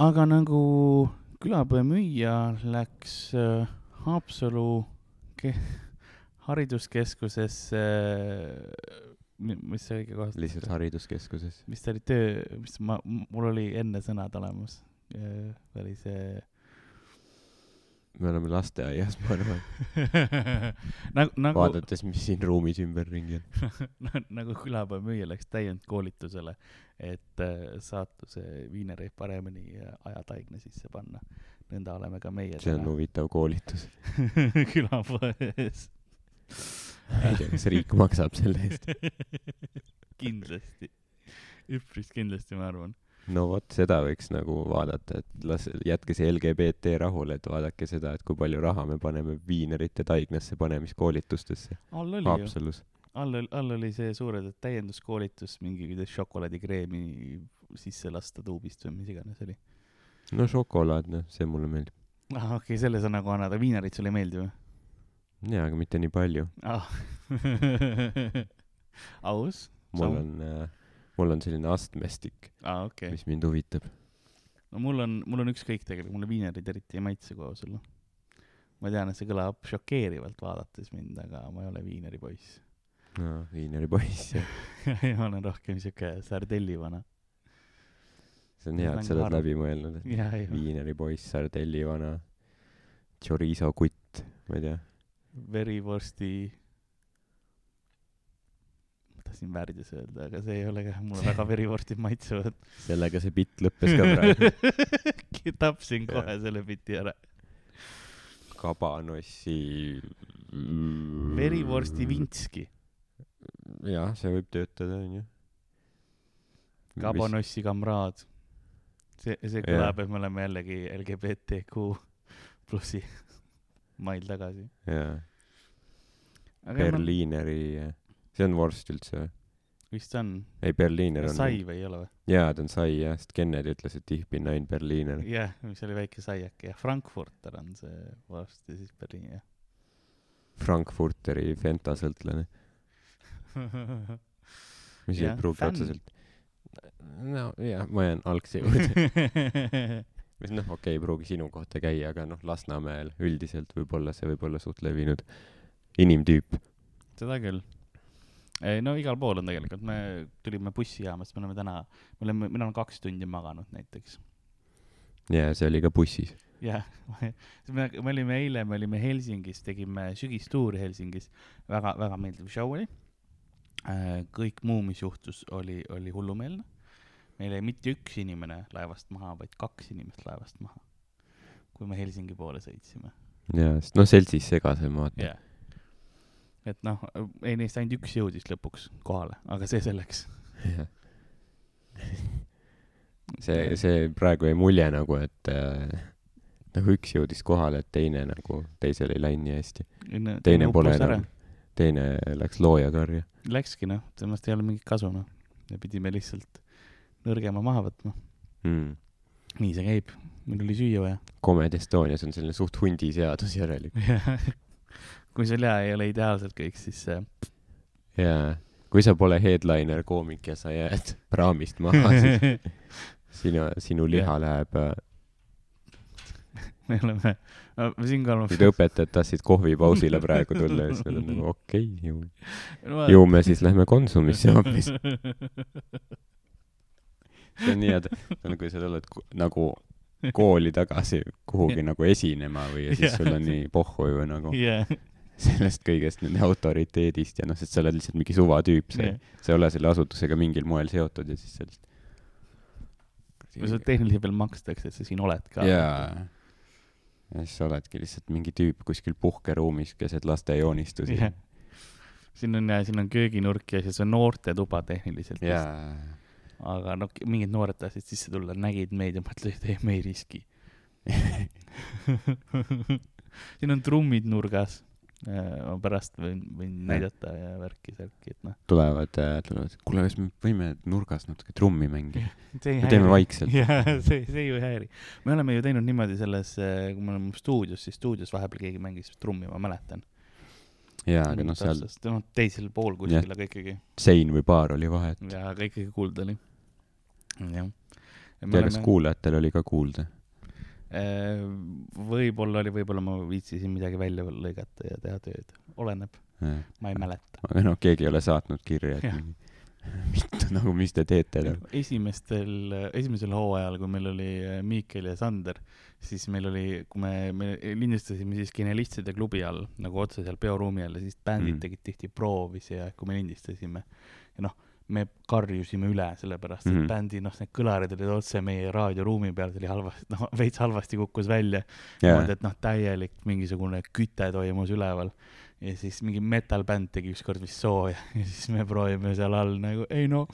aga nagu külapoe müüja läks äh, Haapsalu ke- hariduskeskusesse äh, mi- mis see õige koht lihtsalt hariduskeskuses. mis ta oli töö, mis ma, mul oli enne sõnad olemas. oli see me oleme lasteaias, ma arvan, nagu, nagu, vaadates, mis siin ruumis ümberringi on. nagu külapäeva müüja läks täiendkoolitusele, et äh, saatuse viinereid paremini ajataigna sisse panna. nõnda oleme ka meie see on huvitav koolitus. külapoes. ma ei tea, kas riik maksab selle eest. kindlasti, üpris kindlasti, ma arvan. no vot, seda võiks nagu vaadata, et las, jätke see LGBT rahule, et vaadake seda, et kui palju raha me paneme viinerite taignasse panemiskoolitustesse Haapsalus. all, all oli see suured, et täienduskoolitus mingi, kuidas šokolaadikreemi sisse lasta tuubist või mis iganes oli. no šokolaad, noh, see mulle meeldib. ah, okei okay,, selle sa nagu annad, aga viinerid sulle ei meeldi või jaa, aga mitte nii palju. ah. aus? mul on äh,, mul on selline astmestik, aa, okei okay.. mis mind huvitab. no mul on, mul on ükskõik tegelikult, mulle viinerid eriti ei maitse koos olla. ma tean, et see kõlab šokeerivalt vaadates mind, aga ma ei ole viineri aa, viineri poiss, jah. ma olen rohkem siuke sardellivana. see on hea, et sa oled Läbi. läbi mõelnud, et ja, ja, viineri poiss, sardellivana, chorizo kutt, ma ei tea. verivorsti. ma tahtsin värdjas öelda, aga see ei ole ka, mulle väga verivorstid maitsevad. sellega see bitt lõppes ka praegu. tapsin kohe selle biti ära. kabanossi. verivorsti. vintski, jah, see võib töötada, onju. kabanossi kamraad. see, see Jah. kõlab, et me oleme jällegi LGBTQ plussi mail tagasi. jaa. Berliineri, see on vorst üldse või? vist on, ei, Berliiner on. sai või ei ole või? jaa, ta on sai jah, sest Kennedy ütles, et ich bin ein Berliiner. jah, mis oli väike saiake ja Frankfurter on see vorst ja siis Berliin jah. Frankfurteri Fenta mis ei Jah, pruugi fänn. otseselt. no jah, ma jään algse juurde. mis noh, okei okay,, ei pruugi sinu kohta käia, aga noh, Lasnamäel üldiselt võib-olla see võib olla suht levinud inimtüüp. seda küll. no igal pool on tegelikult, me tulime bussijaamast, me oleme täna, me oleme, mina olen kaks tundi maganud näiteks. ja see oli ka bussis. jah, me, me olime eile, me olime Helsingis, tegime sügistuuri Helsingis, väga, väga meeldiv show oli. Kõik muu, mis juhtus, oli, oli hullumeelne. meil jäi mitte üks inimene laevast maha, vaid kaks inimest laevast maha, kui me Helsingi poole sõitsime. jaa, sest noh, seltsis segasem vaata jah. et noh, ei neist ainult üks jõudis lõpuks kohale, aga see selleks. jah. see, see praegu jäi mulje nagu, et äh, nagu üks jõudis kohale, et teine nagu, teisel ei läinud nii hästi. teine pole enam, teine läks loojakarja Läkski noh, temast ei ole mingit kasu noh, me pidime lihtsalt nõrgema maha võtma. mm.. nii see käib, meil oli süüa vaja. Comedy Estonias on selline suht hundi seadus järelikult. kui sul jaa ei ole ideaalselt kõik, siis äh, jaa, kui sa pole headliner koomik ja sa jääd praamist maha, siis sinu, sinu liha läheb äh, me oleme, siinkohal nüüd õpetajad tahtsid kohvipausile praegu tulla ja siis nad on nagu okei okay,, ju, ma ju me siis lähme Konsumisse hoopis. see on nii hea, see on, kui sa tuled nagu kooli tagasi kuhugi nagu esinema või ja siis Jah. sul on nii pohhu ju nagu jah, sellest kõigest, nende autoriteedist ja noh, sest sa oled lihtsalt mingi suvatüüp, sa jah. sa ei ole selle asutusega mingil moel seotud ja siis sa kui sul lihtsalt. tehniliselt veel makstakse, et sa siin oled ka. jaa. Ja siis sa oledki lihtsalt mingi tüüp kuskil puhkeruumis keset laste joonistusi. Jah. siin on, siin on kööginurk ja siis on noortetuba tehniliselt. jaa. aga noh, mingid noored tahtsid sisse tulla, nägid meid ja mõtlesid, ei, me ei riski. siin on trummid nurgas. Ma pärast võin, võin näidata ja värki-särki, et noh. tulevad, tulevad, kuule, kas me võime nurgas natuke trummi mängida? me teeme vaikselt. jaa, see, see ju ei häiri. me oleme ju teinud niimoodi selles, kui me oleme stuudios, siis stuudios vahepeal keegi mängis trummi, ma mäletan. jaa, aga noh, seal noh, teisel pool kuskil, aga ikkagi. sein või baar oli vahet. jaa, aga ikkagi kuulda oli. jah. tea, kas kuulajatel oli ka kuulda. Äh, võib-olla oli, võib-olla ma viitsisin midagi välja lõigata ja teha tööd, oleneb, ma ei mäleta. aga noh, keegi ei ole saatnud kirja, et mingi mitte nagu, mis te teete nagu. esimestel, esimesel hooajal, kui meil oli äh, Miikel ja Sander, siis meil oli, kui me, me lindistasime siis Genialistide klubi all nagu otse seal peoruumi all ja siis bändid Mm. tegid tihti proovisi ja kui me lindistasime ja noh, me karjusime üle, sellepärast et mm. -hmm. bändi noh, need kõlarid olid otse meie raadioruumi peal, see oli halvasti, noh veits halvasti kukkus välja niimoodi, et noh, täielik mingisugune küte toimus üleval ja siis mingi metal-bänd tegi ükskord vist sooja ja siis me proovime seal all nagu, ei no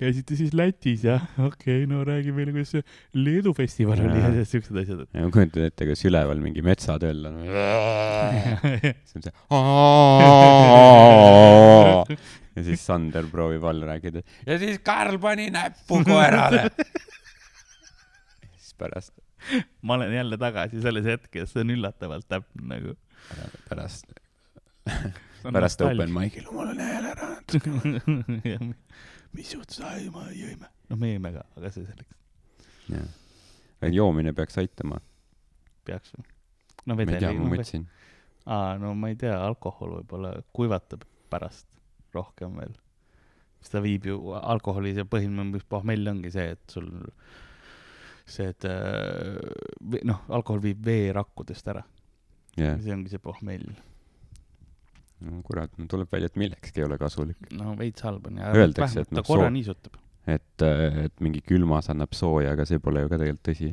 käisite siis Lätis jah, okei okay,, no räägi meile, kuidas see Leedu festival oli ja siuksed asjad. ja ma kujutan ette, kas üleval mingi metsatöll on. siis on see. ja siis Sander proovib all rääkida. ja siis Karl pani näppu koerale. siis pärast, ma olen jälle tagasi selles hetkes, see on üllatavalt täpne nagu. pärast, pärast open mic'il, mul on hääl ära. mis juhtus, ai ma jõime, noh me jõime ka, aga see selleks jah. joomine peaks aitama. peaks või? no ma ei tea, ma mõtlesin. aa, no ma ei tea, alkohol võib-olla kuivatab pärast rohkem veel. sest ta viib ju, alkoholi see põhiline pohmell ongi see, et sul see, et äh, noh, alkohol viib vee rakkudest ära, jah, see ongi see pohmell. No kurat, no tuleb välja, et millekski ei ole kasulik. no veits halb on ja Öeldakse, et ta noh, korra soo- niisutab, et, et mingi külmas annab sooja, aga see pole ju ka tegelikult tõsi.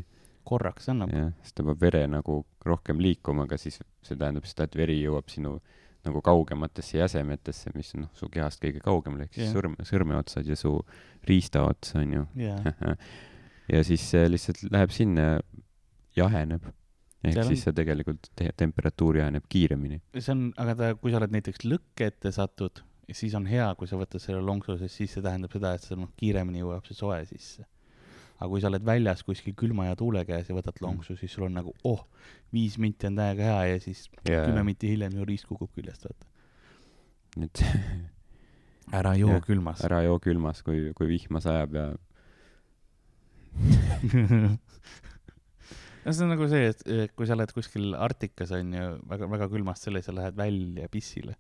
korraks annab, jah, sest ta peab vere nagu rohkem liikuma, aga siis see tähendab seda, et veri jõuab sinu nagu kaugematesse jäsemetesse, mis on noh, su kehast kõige kaugemal, ehk siis Jah. sõrme, sõrmeotsad ja su riistaots on ju. jaa, ja siis see lihtsalt läheb sinna ja jaheneb. Ehk on- siis see tegelikult te-, temperatuur jaheneb kiiremini. see on, aga ta, kui sa oled näiteks lõkke ette satud, siis on hea, kui sa võtad selle lonksu, sest siis see tähendab seda, et see noh, kiiremini jõuab see soe sisse. aga kui sa oled väljas kuskil külma ja tuule käes ja võtad lonksu, siis sul on nagu oh, viis minti on täiega hea ja siis ja kümme, minti hiljem ju riist kukub küljest, vaata. et ära joo Jah, külmas. ära joo külmas, kui, kui vihma sajab ja no see on nagu see, et kui sa oled kuskil Arktikas on ju väga, väga külmas, selle sa lähed välja pissile.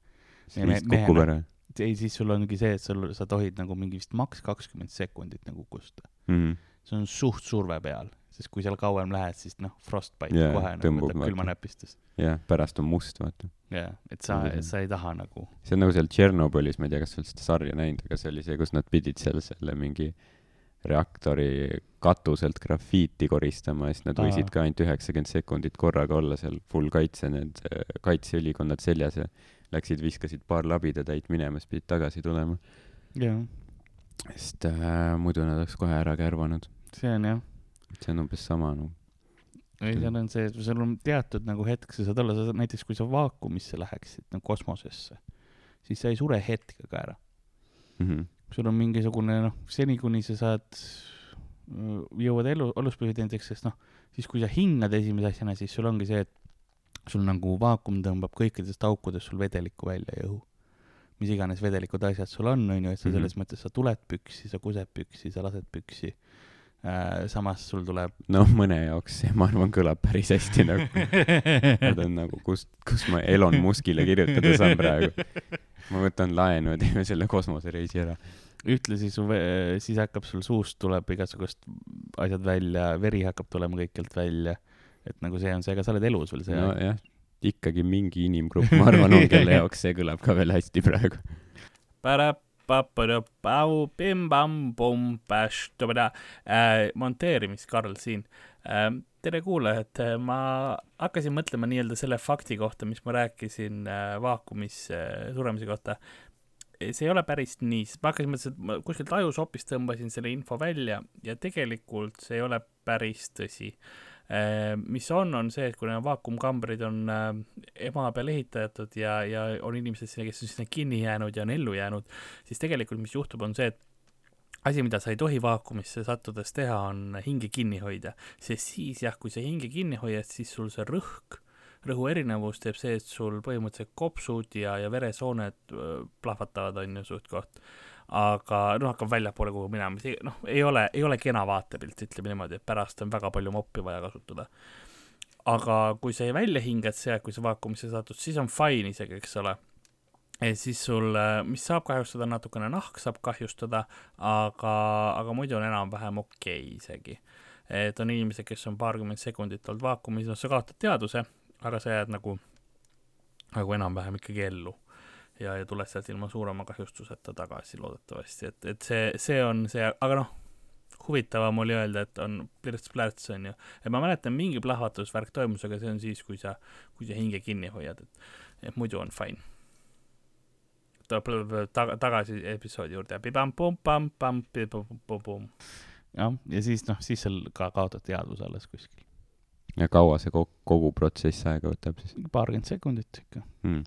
siis Ja kukub ära ei, siis sul ongi see, et sul, sa tohid nagu mingi vist maks kakskümmend sekundit nagu kustuda. mm.. see on suht surve peal, sest kui seal kauem lähed, siis noh, frostbite yeah, kohe nagu tõmbub vaata. külmanäpistes. jah, pärast on must, vaata. jaa, et sa Mhm., sa ei taha nagu, see on nagu seal Tšernobõlis, ma ei tea, kas sa oled seda sarja näinud, aga see oli see, kus nad pidid seal selle mingi reaktori katuselt grafiiti koristama ja siis nad võisid ka ainult üheksakümmend sekundit korraga olla seal full kaitse, need äh, kaitseülikonnad seljas ja läksid, viskasid paar labidatäit minema, siis pidid tagasi tulema. jah, sest äh, muidu nad oleks kohe ära kärvanud. see on jah. see on umbes sama, noh. ei, seal on see, sul on teatud nagu hetk, sa saad olla, sa saad näiteks, kui sa vaakumisse läheksid nagu kosmosesse, siis sa ei sure hetkega ära. Mhm. Sul on mingisugune noh, seni kuni sa saad, jõuad elu, aluspõhiteeniseks, sest noh, siis kui sa hingad esimese asjana, siis sul ongi see, et sul nagu vaakum tõmbab kõikidest aukudest sul vedelikku välja ja õhu. mis iganes vedelikud asjad sul on, on ju, et sa selles mõttes, sa tuled püksi, sa kused püksi, sa lased püksi äh,. samas sul tuleb noh, mõne jaoks see, ma arvan, kõlab päris hästi nagu. Nad on nagu, kust, kus ma Elon Muskile kirjutada saan praegu. Ma võtan laenu ja teeme selle kosmosereisi ära. ühtlasi su, siis hakkab sul suust tuleb igasugust asjad välja, veri hakkab tulema kõikjalt välja. et nagu see on see, aga sa oled elus veel see nojah, ikkagi mingi inimgrupp, ma arvan, on, kelle jaoks see kõlab ka veel hästi praegu. Pim-pam-pum-päš, monteerimis Karl siin. Tere kuulajad, ma hakkasin mõtlema nii-öelda selle fakti kohta, mis ma rääkisin äh, vaakumis äh, suremise kohta. see ei ole päris nii, sest ma hakkasin mõtlesin, et ma kuskilt ajusopist tõmbasin selle info välja ja tegelikult see ei ole päris tõsi Äh, mis on, on see, et kuna vaakumkambrid on äh, ema peal ehitatud ja, ja on inimesed kes on sinna kinni jäänud ja on ellu jäänud, siis tegelikult mis juhtub, on see, et asi, mida sa ei tohi vaakumisse sattudes teha, on hinge kinni hoida, sest siis jah, kui sa hinge kinni hoiad, siis sul see rõhk, rõhu erinevus teeb see, et sul põhimõtteliselt kopsud ja, ja veresooned plahvatavad, on ju, suht-koht. aga noh, hakkab väljapoole kuhugi minema, see noh, ei ole, ei ole kena vaatepilt, ütleme niimoodi, et pärast on väga palju moppi vaja kasutada. aga kui sa välja hingad sealt, kui sa vaakumisse satud, siis on fine isegi, eks ole. Ja siis sul, mis saab kahjustada natukene, nahk saab kahjustada, aga, aga muidu on enam-vähem okei okay isegi. et on inimesed, kes on paarkümmend sekundit olnud vaakumis, noh, sa kaotad teadvuse, aga sa jääd nagu, nagu enam-vähem ikkagi ellu ja, ja tuled sealt ilma suurema kahjustuseta tagasi loodetavasti, et, et see, see on see, aga noh, huvitavam oli öelda, et on plirts-plärts onju, et ma mäletan, mingi plahvatusvärk toimus, aga see on siis, kui sa, kui sa hinge kinni hoiad, et, et muidu on fine. Tuleb taga, tagasi episoodi juurde, jah, ja siis noh, siis seal ka kaotad teadvuse alles kuskil. ja kaua see kogu, kogu protsess aega võtab siis paarkümmend sekundit ikka. hmm.?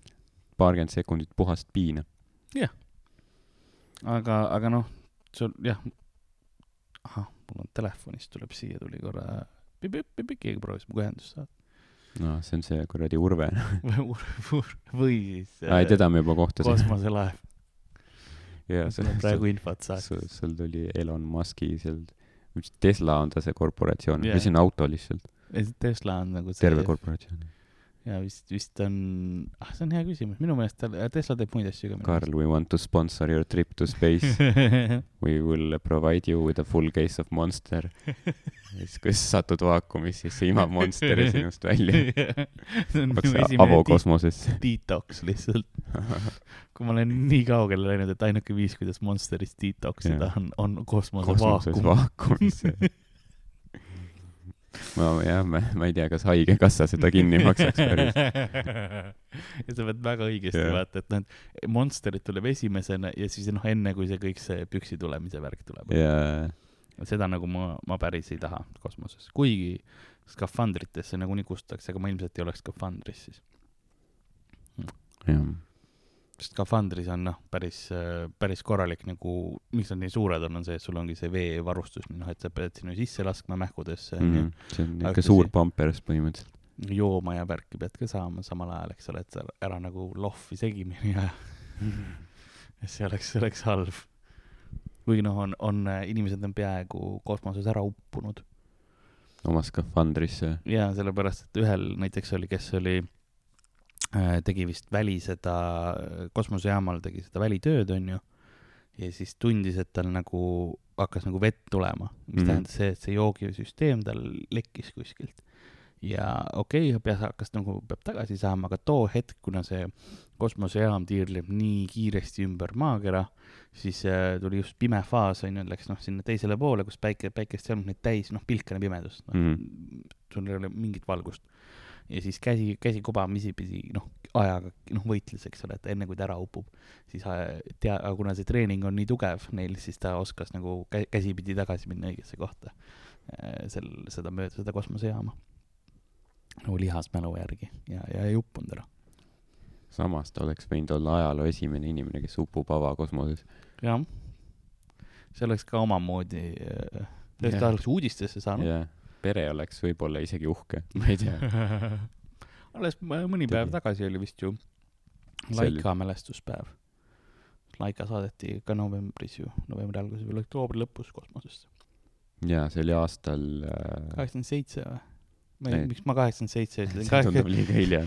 paarkümmend sekundit puhast piina. aga, aga noh, sul jah, ahah, mul on telefonist tuleb siia, tuli korra, keegi proovis minuga ühendust saada. No see on see kuradi Urve. või siis aa, teda me juba kohtasime. kosmoselaev, jaa, sul on praegu infot sul, saada. sul tuli Elon Musk'i seal, Tesla on ta see korporatsioon yeah., või see on auto lihtsalt, Tesla on nagu see terve korporatsioon. Ja vist, vist on, ah, see on hea küsimus, minu meelest ta, Tesla teeb muid asju ka. Karl, we want to sponsor your trip to space. We will provide you with a full case of Monster. siis, kui sa satud vaakumisse, siis see imab Monsteri sinust välja. peaks minu avo esimene de kosmosesse. detox lihtsalt. kui ma olen nii kaugele läinud, et ainuke viis, kuidas Monsterist detox ida on, on kosmose kosmoses vaakum. vaakumis. ma jah, ma, ei tea, kas Haigekassa seda kinni maksaks päris. ja sa pead väga õigesti yeah. vaata, et noh, et Monsterit tuleb esimesena ja siis noh, enne kui see kõik see püksi tulemise värk tuleb. ja, seda nagu ma, ma päris ei taha kosmoses, kuigi skafandritesse nagunii kustutakse, aga ma ilmselt ei oleks skafandris siis. jah. Skafandris on noh, päris, päris korralik nagu, miks nad nii suured on, on see, et sul ongi see veevarustus, noh, et sa pead sinna sisse laskma mähkudesse onju Mhm. see on ikka see- suur pampers põhimõtteliselt. jooma ja värki pead ka saama samal ajal, eks ole, et sa ära nagu lohvi segimini ja et see oleks, see oleks halb. kuigi noh, on, on, inimesed on peaaegu kosmoses ära uppunud oma skafandrisse. ja sellepärast, et ühel näiteks oli, kes oli, tegi vist väli seda, kosmosejaamal tegi seda välitööd, onju. ja siis tundis, et tal nagu hakkas nagu vett tulema, mis mm. -hmm. tähendas see, et see joogisüsteem tal lekkis kuskilt. ja okei okay,, peas hakkas nagu, peab tagasi saama, aga too hetk, kuna see kosmosejaam tiirleb nii kiiresti ümber maakera, siis äh, tuli just pime faas, onju, läks noh, sinna teisele poole, kus päike, päikest ei olnud neid täis, noh, pilkane pimedus, noh mm. -hmm. sul ei ole mingit valgust. Ja siis käsi, käsi kubamisi pidi, noh, ajaga, noh, võitles, eks ole, et enne kui ta ära upub, siis äh, tea, aga kuna see treening on nii tugev neil, siis ta oskas nagu kä- käsipidi tagasi minna õigesse kohta. sel, seda mööda seda kosmosejaama. nagu lihasmälu järgi ja, ja ei uppunud ära. samas ta oleks võinud olla ajaloo esimene inimene, kes upub avakosmoses. jah, see oleks ka omamoodi, ta oleks uudistesse saanud. jah, pere oleks võib-olla isegi uhke, ma ei tea. alles mõni päev Tegi. tagasi oli vist ju See oli- Laika mälestuspäev. Laika saadeti ka novembris ju, novembri alguses või oktoobri lõpus kosmosesse. jaa, see oli aastal äh,, kaheksakümmend seitse või? ma ei miks ma kaheksakümmend seitse ütlen, see tundub liiga hilja.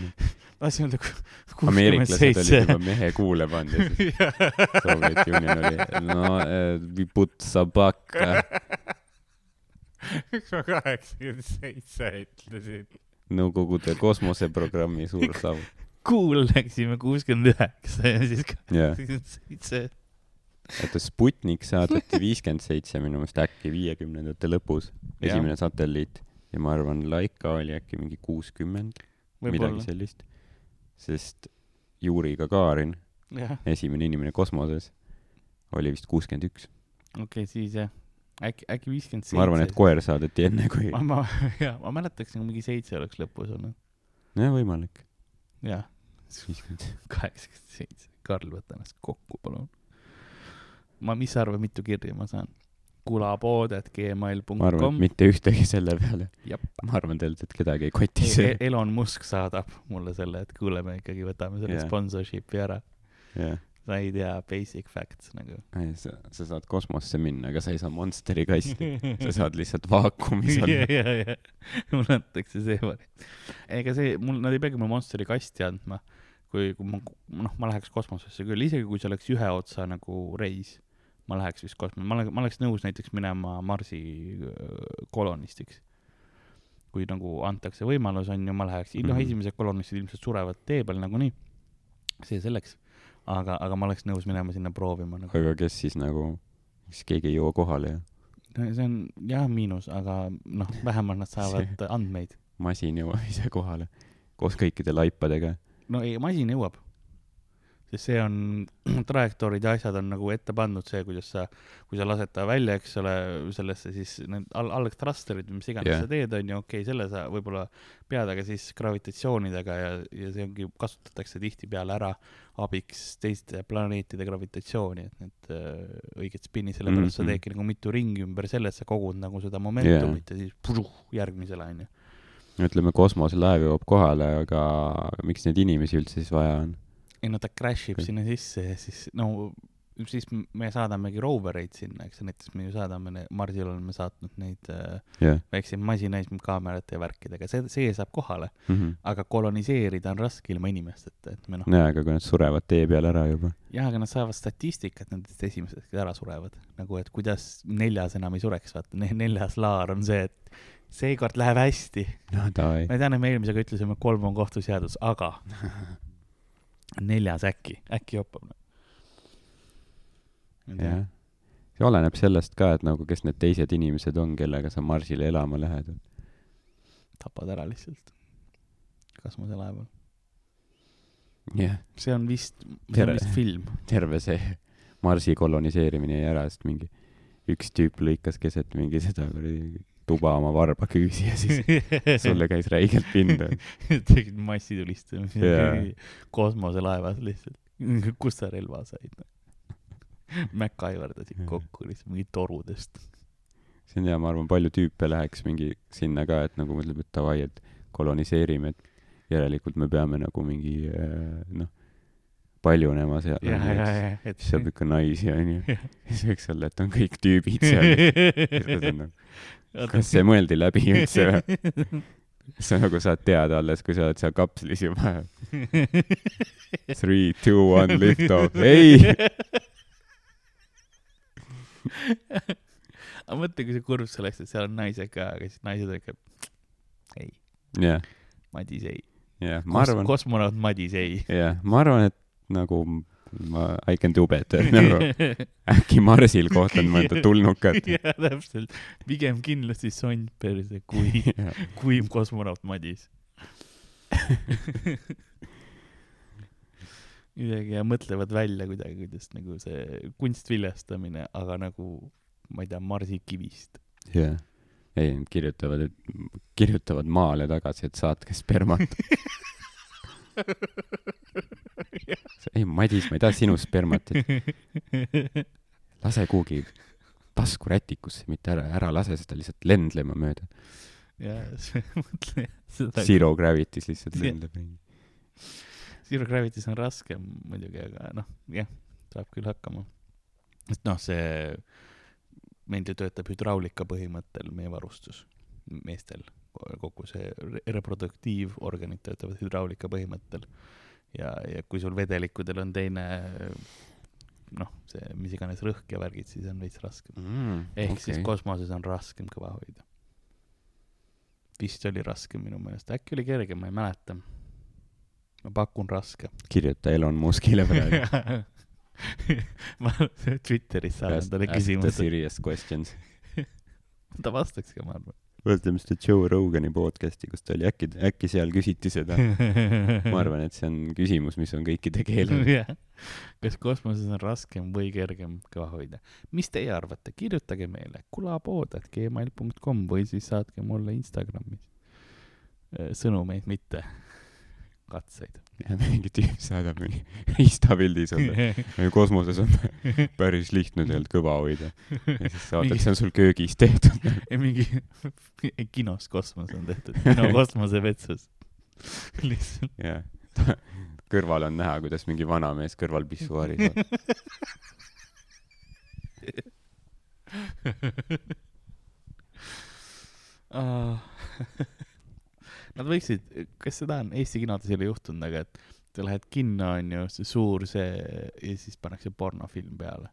tahtsin öelda ku- kuuskümmend ameeriklased olid seitse. juba mehe kuule pannud ja siis Soviet Union oli, no äh, we ma kaheksakümmend seitse ütlesin? Nõukogude kosmoseprogrammi suur saavutus. kuul läksime kuuskümmend üheksa ja siis kaheksakümmend seitse. oota Sputnik saadeti viiskümmend seitse minu meelest äkki viiekümnendate lõpus, esimene satelliit ja ma arvan, Laika oli äkki mingi kuuskümmend, midagi sellist, sest Juri Gagarin, esimene inimene kosmoses, oli vist kuuskümmend üks. okei okay,, siis jah, äkki, äkki viiskümmend seitse. ma arvan, et koer saadeti enne kui, ma, ma, jaa, ma mäletaks nagu mingi seitse oleks lõpus olnud, jah, võimalik, jah, kaheksakümmend seitse, Karl, võta ennast kokku, palun. ma, mis sa arvad, mitu kirja ma saan? kulapood.gmail.com ma arvan, et mitte ühtegi selle peale ma arvan tegelikult, et kedagi ei koti see E-. Elon Musk saadab mulle selle, et kuule, me ikkagi võtame selle Jah. yeah. sponsorship'i ära. jah, sa ei tea basic facts nagu. sa, sa saad kosmosesse minna, aga sa ei saa Monsteri kasti. sa saad lihtsalt vaakumis ja, olla. ja, ja, mulle antakse see variant. ega see, mul, nad ei peagi mulle Monsteri kasti andma, kui, kui ma, noh, ma läheks kosmosesse küll, isegi kui see oleks ühe otsa nagu reis, ma läheks vist kosmos, ma olen, ma oleks nõus näiteks minema Marsi öö, kolonistiks. kui nagu antakse võimalus, on ju, ma läheks, noh, esimesed kolonistid ilmselt surevad tee peal nagunii, see selleks, aga, aga ma oleks nõus minema sinna proovima nagu. aga kes siis nagu, siis keegi ei jõua kohale ja no see on jah miinus, aga noh, vähemalt nad saavad andmeid. masin jõuab ise kohale koos kõikide laipadega. no ei, masin jõuab. Sest see on, trajektoorid ja asjad on nagu ette pandud, see, kuidas sa, kui sa lased ta välja, eks ole, sellesse siis need all, alg thrusterid või mis iganes yeah. sa teed, on ju, okei okay,, selle sa võib-olla pead, aga siis gravitatsioonidega ja, ja see ongi, kasutatakse tihtipeale ära abiks teiste planeetide gravitatsiooni, et need äh, õiged spinni, sellepärast mm -hmm. sa Mhm. teedki nagu mitu ringi ümber selle, et sa kogud nagu seda momentumit yeah. ja siis puruh, järgmisele, on ju. ütleme, kosmoselaev jõuab kohale, aga miks neid inimesi üldse siis vaja on? Ei no ta crash ib sinna sisse ja siis no siis me saadamegi rovereid sinna, eks näiteks me ju saadame, Marsile oleme saatnud neid äh, jah. väikseid masinaid kaamerate ja värkidega, see, see saab kohale, Mhm. aga koloniseerida on raske ilma inimesteta, et me noh, jaa, aga kui nad surevad tee peal ära juba. jah, aga nad saavad statistikat nendest esimesest, kes ära surevad, nagu et kuidas neljas enam ei sureks, vaata ne,, neljas laar on see, et seekord läheb hästi. no davai. ma tean, et me eelmisega ütlesime, kolm on kohtuseadus, aga neljas äkki, äkki joppab. jah. see oleneb sellest ka, et nagu, kes need teised inimesed on, kellega sa Marsile elama lähed. tapad ära lihtsalt kosmoselaeval. jah, see on vist, see Tere. on vist film. terve see Marsi koloniseerimine jäi ära, sest mingi üks tüüp lõikas keset mingi seda kuradi tuba oma varba küüsi ja siis sulle käis räigelt pinda. tegid massitulistamise Jaa. kosmoselaevas lihtsalt. kust sa relva said? MacGyverdasid Jaa. kokku lihtsalt mingi torudest. see on hea, ma arvan, palju tüüpe läheks mingi sinna ka, et nagu mõtleb, et davai, et koloniseerime, et järelikult me peame nagu mingi äh, noh, paljunema seal. et siis saab ikka naisi, onju. siis võiks olla, et on kõik tüübid seal. kas see mõeldi läbi üldse või? sa nagu saad teada alles, kui sa oled seal kapslis juba. Three, two, one, lift off, ei. aga mõtle, kui see kurb see oleks, et seal on naised ka, aga siis naised ütlevad, ei, jah, Madis ei. jah, ma arvan, kosmonaut Madis ei. jah, ma arvan, et nagu ma, I can do better, nagu äkki Marsil kohtan mõnda tulnukat. jah, täpselt. pigem kindlasti sond perse kui, kui kosmonaut Madis. midagi ja mõtlevad välja kuidagi, kuidas nagu see kunstviljastamine, aga nagu ma ei tea, Marsi kivist. jah, ei, nad kirjutavad, kirjutavad maale tagasi, et saatke spermat. ei, Madis, ma ei taha sinu spermat, et lase kuhugi taskurätikusse, mitte ära, ära lase seda lihtsalt lendlema mööda. ja mõtle seda. Zero gravity's lihtsalt lendab ringi. Zero Gravity's on raskem muidugi, aga noh, jah, saab küll hakkama. sest noh, see, meil ju töötab hüdraulika põhimõttel meie varustus, meestel, kogu see re- reproduktiivorganid töötavad hüdraulika põhimõttel. ja, ja kui sul vedelikudel on teine noh, see mis iganes rõhk ja värgid, siis on veits raskem. ehk okay. siis kosmoses on raskem kõva hoida. vist oli raskem minu meelest, äkki oli kergem, ma ei mäleta. ma pakun raske. kirjuta Elon Muskile praegu. ma Twitteris saadan talle küsimuse, serious questions. ta vastaks ka, ma arvan. Vaatame seda Joe Rogani podcast'i, kus ta oli, äkki, äkki seal küsiti seda. ma arvan, et see on küsimus, mis on kõikide keelel. jah, kas kosmoses on raskem või kergem kõva hoida? mis teie arvate, kirjutage meile kulapood.gmail.com või siis saatke mulle Instagramis äh, sõnumeid, mitte katseid. ja mingi tüüp saadab mingi riistapildi sulle. kosmoses on päris lihtne tegelikult kõva hoida. ja siis saadad, Mingi- see on sul köögis tehtud. mingi kinos kosmos on tehtud, kino kosmosevetsus. lihtsalt jah. kõrval on näha, kuidas mingi vanamees kõrval pissuaaris on. Nad võiksid, kas seda on Eesti kinodes ei ole juhtunud, aga et sa lähed kinno, onju, see suur see ja siis pannakse pornofilm peale.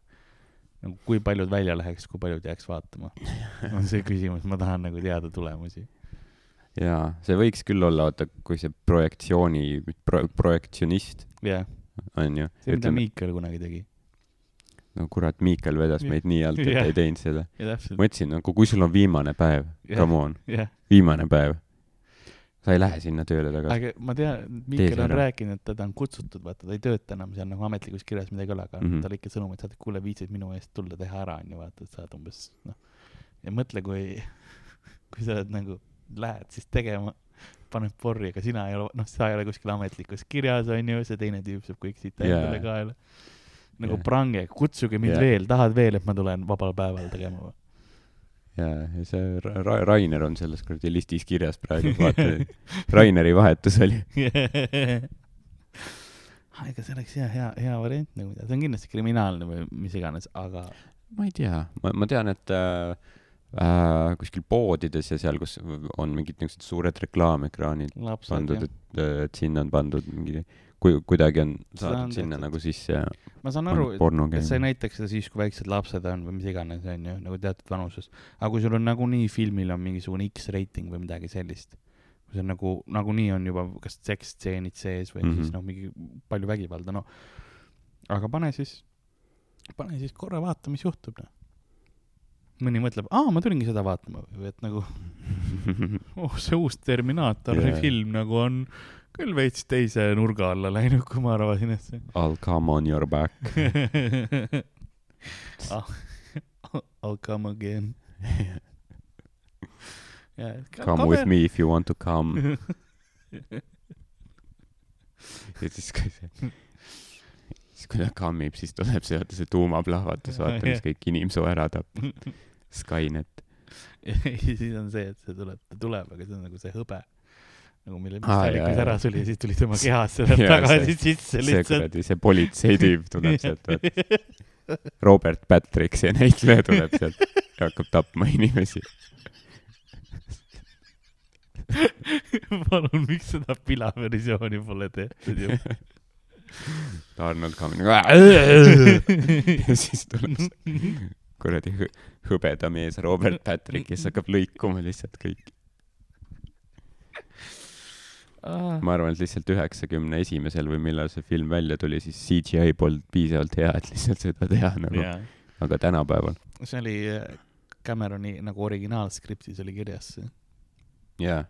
nagu kui paljud välja läheks, kui paljud jääks vaatama, on see küsimus, ma tahan nagu teada tulemusi. jaa, see võiks küll olla, vaata, kui see projektsiooni pro,, projektsionist jah, on ju, see, mida Miikel kunagi tegi. no kurat, Miikel vedas meid nii alt, et Jah. ei teinud seda. täpselt, ma ütlesin, nagu kui sul on viimane päev, Jah. come on, jah. viimane päev, sa ei lähe sinna tööle tagasi. aga ma tean, Miikel see on ära. rääkinud, et teda on kutsutud, vaata, ta ei tööta enam seal nagu ametlikus kirjas midagi ei ole, aga mm. -hmm. talle ikka sõnum, et saad, kuule, viitsid minu eest tulla teha ära, onju, vaata, et saad umbes, noh. ja mõtle, kui, kui sa oled nagu, lähed siis tegema, paned porri, aga sina ei ole, noh, sa ei ole kuskil ametlikus kirjas, onju, see teine tüüp saab kõik siit Jaa. endale kaela. nagu Jah. prange, kutsuge mind Jah. veel, tahad veel, et ma tulen vabal päeval tegema või? ja, ja see Ra- Ra- Rainer on selles kuradi listis kirjas praegu, vaata, Raineri vahetus oli. Ega see oleks hea, hea, hea variant nagu, see on kindlasti kriminaalne või mis iganes, aga ma ei tea, ma, ma tean, et äh, äh, kuskil poodides ja seal, kus on mingid niisugused suured reklaamekraanid lapsed pandud, et, et sinna on pandud mingi, kui kuidagi on on saadud sinna tehtud. nagu sisse ja ma saan on aru, et sa ei näitaks seda siis, kui väiksed lapsed on või mis iganes, onju, nagu teatud vanuses. aga kui sul on nagunii filmil on mingisugune X-reiting või midagi sellist, kui see on nagu, nagunii on juba kas seksstseenid sees või mm Mhm. -hmm. siis noh, mingi palju vägivalda, noh. aga pane siis, pane siis korra vaata, mis juhtub, noh. mõni mõtleb, aa, ma tulingi seda vaatama või et nagu oh, see uus Terminaatori yeah. film nagu on küll veits teise nurga alla läinud, kui ma arvasin, et see I'll come on your back. I'll, I'll come again. Yeah, Come with me if you want to come. ja siis, kui see, siis kui ta kammib, siis tuleb see, vaata see tuumaplahvatus, vaata, mis kõik inimsoo ära tapab. Skynet. ja siis on see, et see tuleb, ta tuleb, aga see on nagu see hõbe. Nagu mille, jaa. ära suli ja siis tuli tema kehasse läheb Jaa, tagasi see- sisse see lihtsalt. kuradi, see politseitüüp tuleb sealt, vaata. Robert Patrick, see näitleja tuleb sealt ja hakkab tapma inimesi. palun, miks seda pilaversiooni pole tehtud juba? Arnold Kamm ja siis tuleb see kuradi hõ- hõbeda mees Robert Patrick, kes hakkab lõikuma lihtsalt kõik. ma arvan, et lihtsalt üheksakümne esimesel või millal see film välja tuli, siis CGI polnud piisavalt hea, et lihtsalt seda teha nagu, jaa, aga tänapäeval. see oli äh, Cameroni nagu originaalskriptis oli kirjas see, jaa.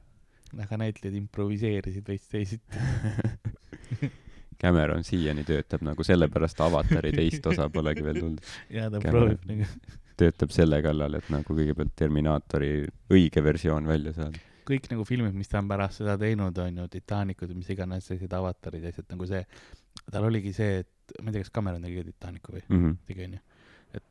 aga näitlejad improviseerisid veits teisiti. Cameron siiani töötab nagu sellepärast Avatari teist osa polegi veel tulnud. ja ta Cameron. proovib nagu, töötab selle kallal, et nagu kõigepealt Terminaatori õige versioon välja saada. Kõik nagu filmid, mis ta on pärast seda teinud, on ju, Titanicud või mis iganes sellised avatarid ja asjad nagu see, tal oligi see, et ma ei tea, kas Cameron tegi ka Titanicu või Mm -hmm. tegi onju, et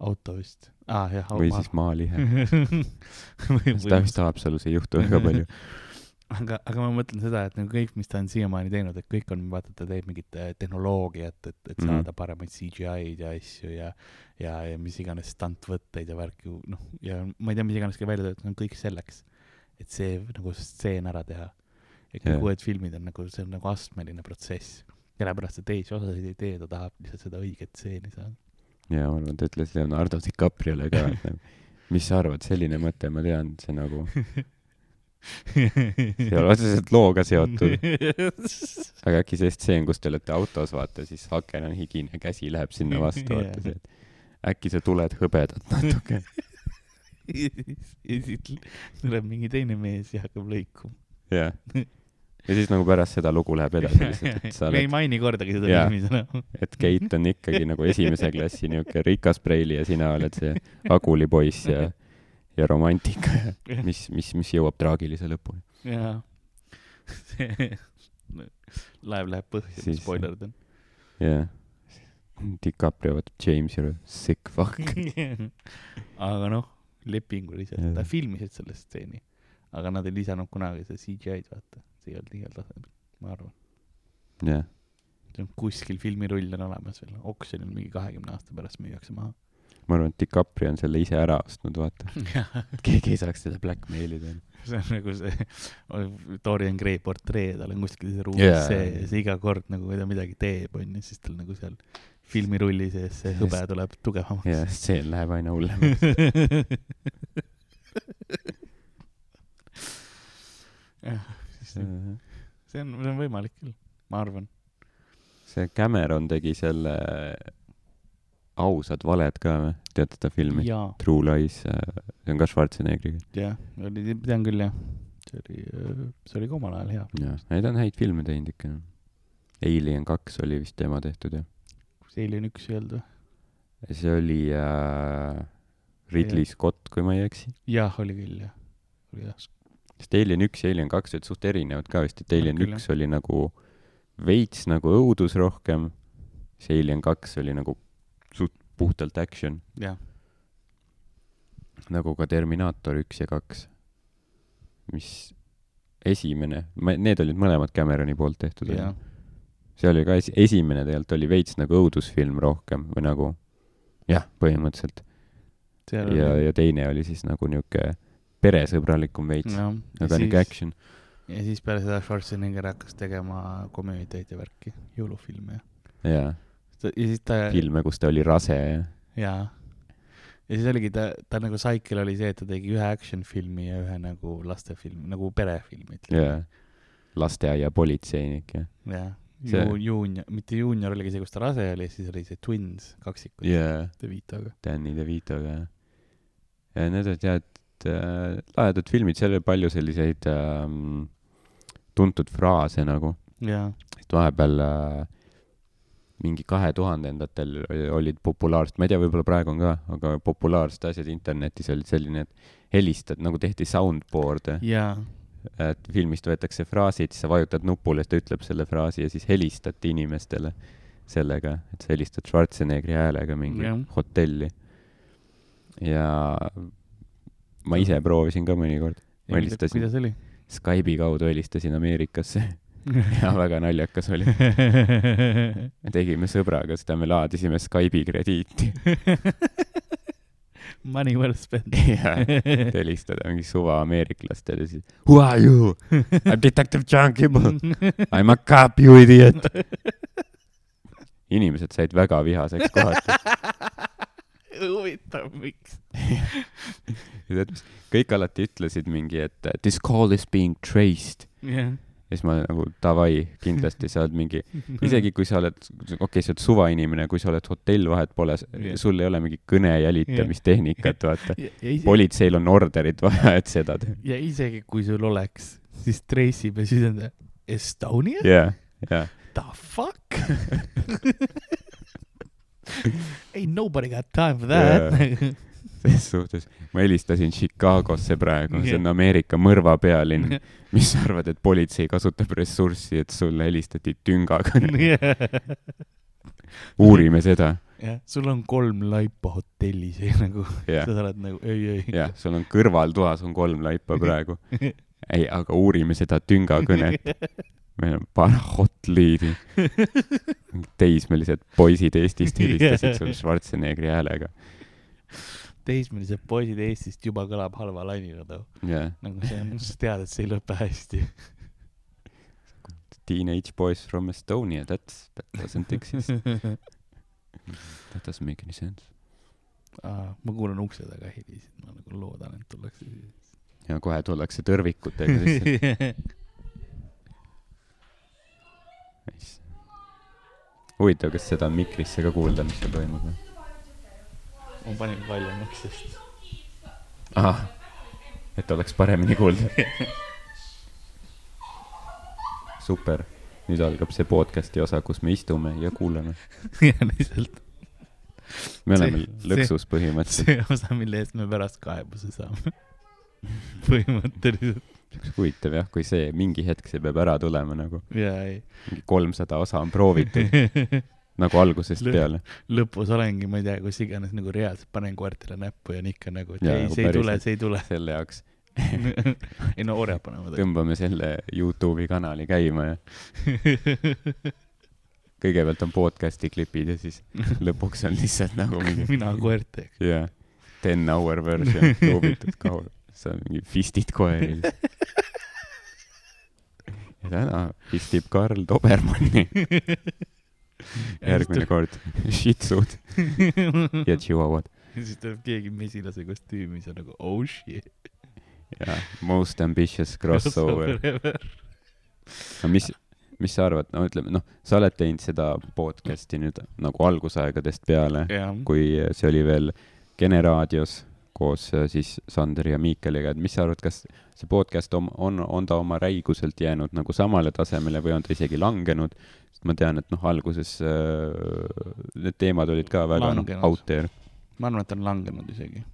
auto vist, ah, või siis maalihe. või, seda vist Haapsalus ei juhtu väga palju. aga, aga ma mõtlen seda, et nagu kõik, mis ta on siiamaani teinud, et kõik on, vaata, ta teeb mingit äh, tehnoloogiat, et, et Mhm. saada paremaid CGI-d ja asju ja, ja, ja mis iganes stuntvõtteid ja värki, noh, ja ma ei tea, mis iganes ka välja on kõik selleks, et see nagu stseen ära teha. ja kõik uued filmid on nagu, see on nagu astmeline protsess. sellepärast, et teisi osasid ei tee, ta tahab lihtsalt seda õiget stseeni saada. ja ma arvan, ta ütles Leonardo DiCapriole ka, et nagu, mis sa arvad, selline mõte, ma tean, see nagu, see ei ole otseselt looga seotud, aga äkki see stseen, kus te olete autos, vaata, siis aken on higine, käsi läheb sinna vastu, vaata see, et äkki sa tuled hõbedat natuke. ja siis tuleb mingi teine mees ja hakkab lõikuma. jah. ja siis nagu pärast seda lugu läheb edasi lihtsalt, et sa me ei oled, maini kordagi seda Jaa. filmi sõna. et Keit on ikkagi nagu esimese klassi niuke rikas preili ja sina oled see agulipoiss ja, ja romantika ja mis, mis, mis jõuab traagilise lõpuni. jaa. laev läheb põhja, spoilerdan. jah. DiCaprio vaatab James ja sick fuck. aga noh, lepinguliselt, ta filmisid selle stseeni, aga nad ei lisanud kunagi seda CGI-d, vaata, see ei olnud igal tasemel, ma arvan. jah, see on kuskil filmirull on olemas veel, oksjonil mingi kahekümne aasta pärast müüakse maha. ma arvan, et DiCaprio on selle ise ära ostnud, vaata. keegi ei saaks teda blackmailida. see on nagu see Dorian Gray portree, tal on kuskil see ruumis yeah. see ja siis iga kord nagu, kui ta midagi teeb, onju, siis tal nagu seal filmirulli sees see hõbe tuleb tugevamaks. ja stseen läheb aina hullemaks. see on, see on võimalik küll, ma arvan. see Cameron tegi selle Ausad valed ka või? tead seda filmi? True Lies, see on ka Schwarzeneggeriga. jah, oli, tean küll jah. see oli, see oli ka omal ajal hea. jah, neid on häid filme teinud ikka. Alien kaks oli vist tema tehtud jah. Kas Alien üks ei olnud või? see oli äh, Ridley Scott, kui ma ei eksi. jah, oli küll jah, oli jah. sest Alien üks ja Alien kaks olid suht erinevad ka vist, et Alien üks oli nagu veits nagu õudus rohkem, siis Alien kaks oli nagu suht puhtalt action, nagu ka Terminaator üks ja kaks, mis esimene, need olid mõlemad Cameroni poolt tehtud. jah, see oli ka esi-, esimene tegelikult oli veits nagu õudusfilm rohkem või nagu jah, põhimõtteliselt. ja, ja teine oli siis nagu niuke peresõbralikum veits, jah, aga niuke action. ja siis peale seda Schwarzenegger hakkas tegema komöödiaid ja värki, jõulufilme. Ja jaa, ja siis ta filme, kus ta oli rase ja jaa. ja siis oligi ta, ta nagu cycle oli see, et ta tegi ühe action filmi ja ühe nagu lastefilmi, nagu perefilmi ütleme. Jaa, lasteaiapolitseinik ja jah, See- Ju-, juunior, mitte juunior oligi see, kus ta rase oli, siis oli see Twins kaksikud. Jaa, De Vitoga. Danny DeVitoga ja ja need olid jah, et äh, lahedad filmid, seal oli palju selliseid ähm, tuntud fraase nagu, jaa, et vahepeal äh, mingi kahe tuhandendatel olid populaarsed, ma ei tea, võib-olla praegu on ka, aga populaarsed asjad internetis olid selline, et helistad, nagu tehti soundboard'e, jaa, et filmist võetakse fraasid, siis sa vajutad nupule, ta ütleb selle fraasi ja siis helistati inimestele sellega, et sa helistad Schwarzeneggeri häälega mingi Jah. hotelli. ja ma ise proovisin ka mõnikord, ma helistasin kuidas oli? Skype'i kaudu helistasin Ameerikasse ja väga naljakas oli. tegime sõbraga seda, me laadisime Skype'i krediiti Money well spent. ja helistada mingi suva ameeriklastele siis Who are you? I m detective John Kimball. I m a cop, you idiot. inimesed said väga vihaseks kohati. huvitav, miks? kõik alati ütlesid mingi, et this call is being traced. jah. Ja siis ma nagu davai, kindlasti sa oled mingi, isegi kui sa oled, okei okay,, sa oled suvainimene, kui sa oled hotell, vahet pole Jah., sul ei ole mingit kõne jälitamistehnikat, vaata. ja, ja, ise, politseil on orderit vaja, et seda teha. ja isegi kui sul oleks, siis Tracy peab siis ütlema Estonia jaa, jaa. the fuck Ain't nobody got time for that ses suhtes, ma helistasin Chicagosse praegu, see on Ameerika mõrvapealinn. mis sa arvad, et politsei kasutab ressurssi, et sulle helistati tüngaga? uurime seda. jah, sul on kolm laipa hotellis nagu jah, sa oled nagu ei, ei. jah, sul on kõrvaltoas on kolm laipa praegu. ei, aga uurime seda tüngakõnet. meil on paar hot lead'i. teismelised poisid Eestist helistasid sulle Schwarzeneggeri häälega. Teismelised poisid Eestist juba kõlab halva lainina too. jah, nagu see on, sa tead, et see ei lõpe hästi. teenage boys from Estonia, that's, that doesn't exist. That doesn't make any sense. ma kuulen ukse taga helisid, ma nagu loodan, et tullakse siis. ja kohe tullakse tõrvikutega. Nice. huvitav, kas seda on mikrisse ka kuulda, mis seal toimub või? Ma panin välja uksest. ahah, et oleks paremini kuulda. super, nüüd algab see podcast'i osa, kus me istume ja kuulame. ja lihtsalt me oleme See- lõksus põhimõtteliselt. see osa, mille eest me pärast kaebuse saame. põhimõtteliselt. oleks huvitav jah, kui see mingi hetk see peab ära tulema nagu, mingi kolmsada osa on proovitud nagu algusest Lõ- peale. lõpus olengi, ma ei tea, kus iganes nagu reaalselt panen koertele näppu ja on ikka nagu, et Jaa, ei, nagu see ei tule, see ei tule. selle jaoks ei no orjad panevad. tõmbame selle Youtube'i kanali käima ja kõigepealt on podcast'i klipid ja siis lõpuks on lihtsalt nagu mingi mina koerteks. jaa, ten hour version, loobitud see on mingi fistid koeri. ja täna fistib Karl Dobermanni. Järgmine kord. Shih tzu'd ja chihuahuad. Ja siis tuleb keegi mesilase kostüümis ja nagu oh shit. ja most ambitious crossover. no mis, mis sa arvad, no ütleme, noh, sa oled teinud seda podcast'i nüüd nagu algusaegadest peale, jah, kui see oli veel Kene raadios koos äh, siis Sanderi ja Miikeliga, et mis sa arvad, kas see podcast on, on, on ta oma räiguselt jäänud nagu samale tasemele või on ta isegi langenud? sest ma tean, et noh, alguses äh, need teemad olid ka väga noh, Langenud. out there. ma arvan, et on langenud isegi.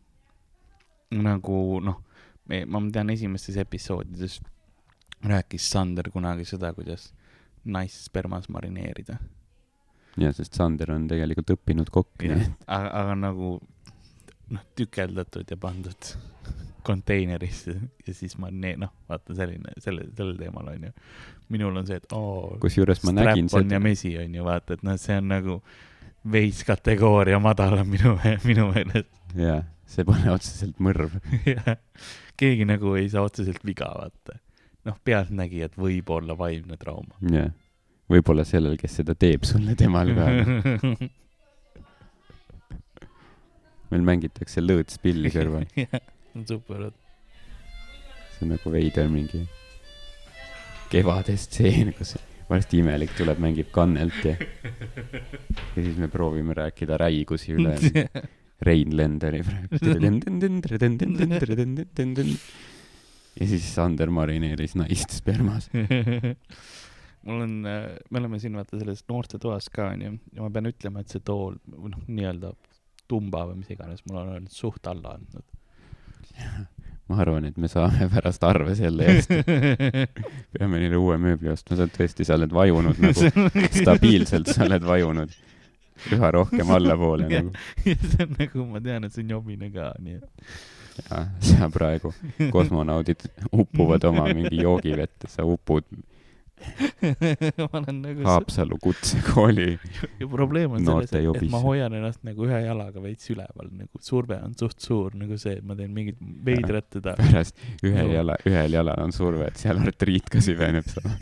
nagu noh, me, ma tean esimestes episoodides rääkis Sander kunagi seda, kuidas naist spermas marineerida. ja sest Sander on tegelikult õppinud kokk, aga, aga nagu noh, tükeldatud ja pandud konteinerisse ja siis ma ne-, noh, vaata selline, selle, sellel teemal onju. minul on see, et oo. kusjuures ma nägin on seda ja, mesi onju, vaata, et noh, see on nagu veits kategooria madalam minu, minu meelest. jaa, see pole otseselt mõrv. keegi nagu ei saa otseselt viga, vaata. noh, pealtnägijad võib olla vaimne trauma. jah, võib-olla sellel, kes seda teeb sulle, temal ka. meil mängitakse lõõtspilli kõrval, jah, super. see on nagu veider mingi kevadestseen, kus varsti imelik tuleb, mängib kannelt ja ja siis me proovime rääkida räigusi üle Rein Lenderi praegu. ja siis Sander marineeris naist spermas. mul on, me oleme siin vaata selles noortetoas ka onju ja ma pean ütlema, et see tool, või noh, nii-öelda tumba või mis iganes, mul on olnud suht alla andnud. ma arvan, et me saame pärast arve selle eest, peame neile uue mööbli ostma, sa oled tõesti, sa oled vajunud nagu stabiilselt, sa oled vajunud üha rohkem allapoole Jah. nagu. ja see on nagu, ma tean, et see on jobine ka, nii et. ja sa praegu, kosmonaudid upuvad oma mingi joogivette, sa upud ma olen nagu, Haapsalu kutsekooli. ja probleem on selles, et, et ma hoian ennast nagu ühe jalaga veits üleval, nagu surve on suht suur, nagu see, et ma teen mingit veidrat teda. pärast ühel Nagu- jala, ühel jalal on surve, et seal artriit ka süveneb sama.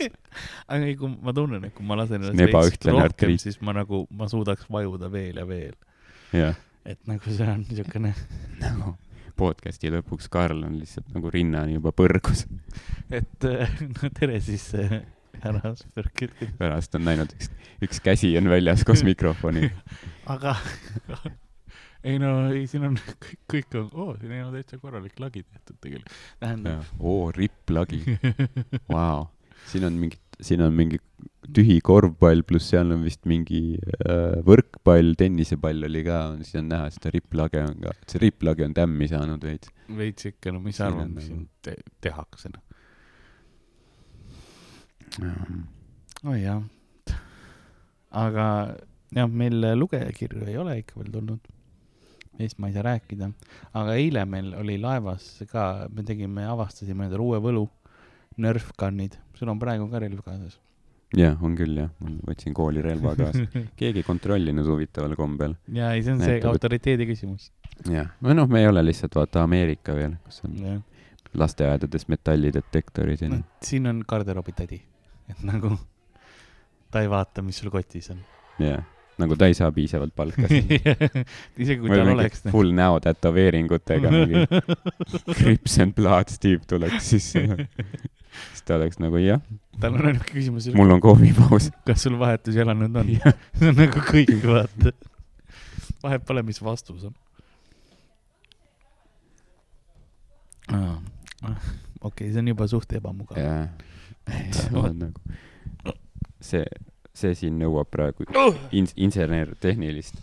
aga ei, kui ma tunnen, et kui ma lasen ennast on veits rohkem, artriit. siis ma nagu, ma suudaks vajuda veel ja veel. et nagu see on niisugune, nagu podcast'i lõpuks Karl on lihtsalt nagu rinnani juba põrgus. et no tere siis härra Asperg, pärast on näinud, üks, üks käsi on väljas koos mikrofoniga. aga ei no ei, siin on kõik, kõik on, oo, siin ole täitsa korralik lagi tehtud tegelikult. tähendab, oo, ripplagi, vau. siin on mingi, siin on mingi tühi korvpall, pluss seal on vist mingi äh, võrkpall, tennisepall oli ka, siis on näha seda ripplage on ka, see ripplage on tämmi saanud veits. veits ikka, no mis sa arvad, on mis nagu- siin te tehakse, noh. Oi jah. aga jah, meil lugejakirju ei ole ikka veel tulnud. neist ma ei saa rääkida, aga eile meil oli laevas ka, me tegime, avastasime endale uue võlu, Nerf gun'id, sul on praegu ka relv kaasas. jah, on küll jah, ma võtsin kooli relva kaasa. keegi ei kontrollinud huvitaval kombel. ja ei, see on see Näitab, et- autoriteedi küsimus. jah, või noh, me ei ole lihtsalt vaata Ameerika veel, kus on jah, lasteaedades metallidetektorid ja nii. siin on garderoobi tädi, et nagu ta ei vaata, mis sul kotis on. jah, nagu ta ei saa piisavalt palka isegi kui tal oleks. full näo tätoveeringutega mingi Crips and Bloods tüüp tuleks sisse. siis ta oleks nagu jah, tal on ainuke küsimus, mul on kohvipaus. kas sul vahetusjala nüüd on? see on nagu kõik, vaata. vahet pole, mis vastus on. okei, see on juba suht ebamugav. jah, see on nagu, see, see siin nõuab praegu in-, insener-tehnilist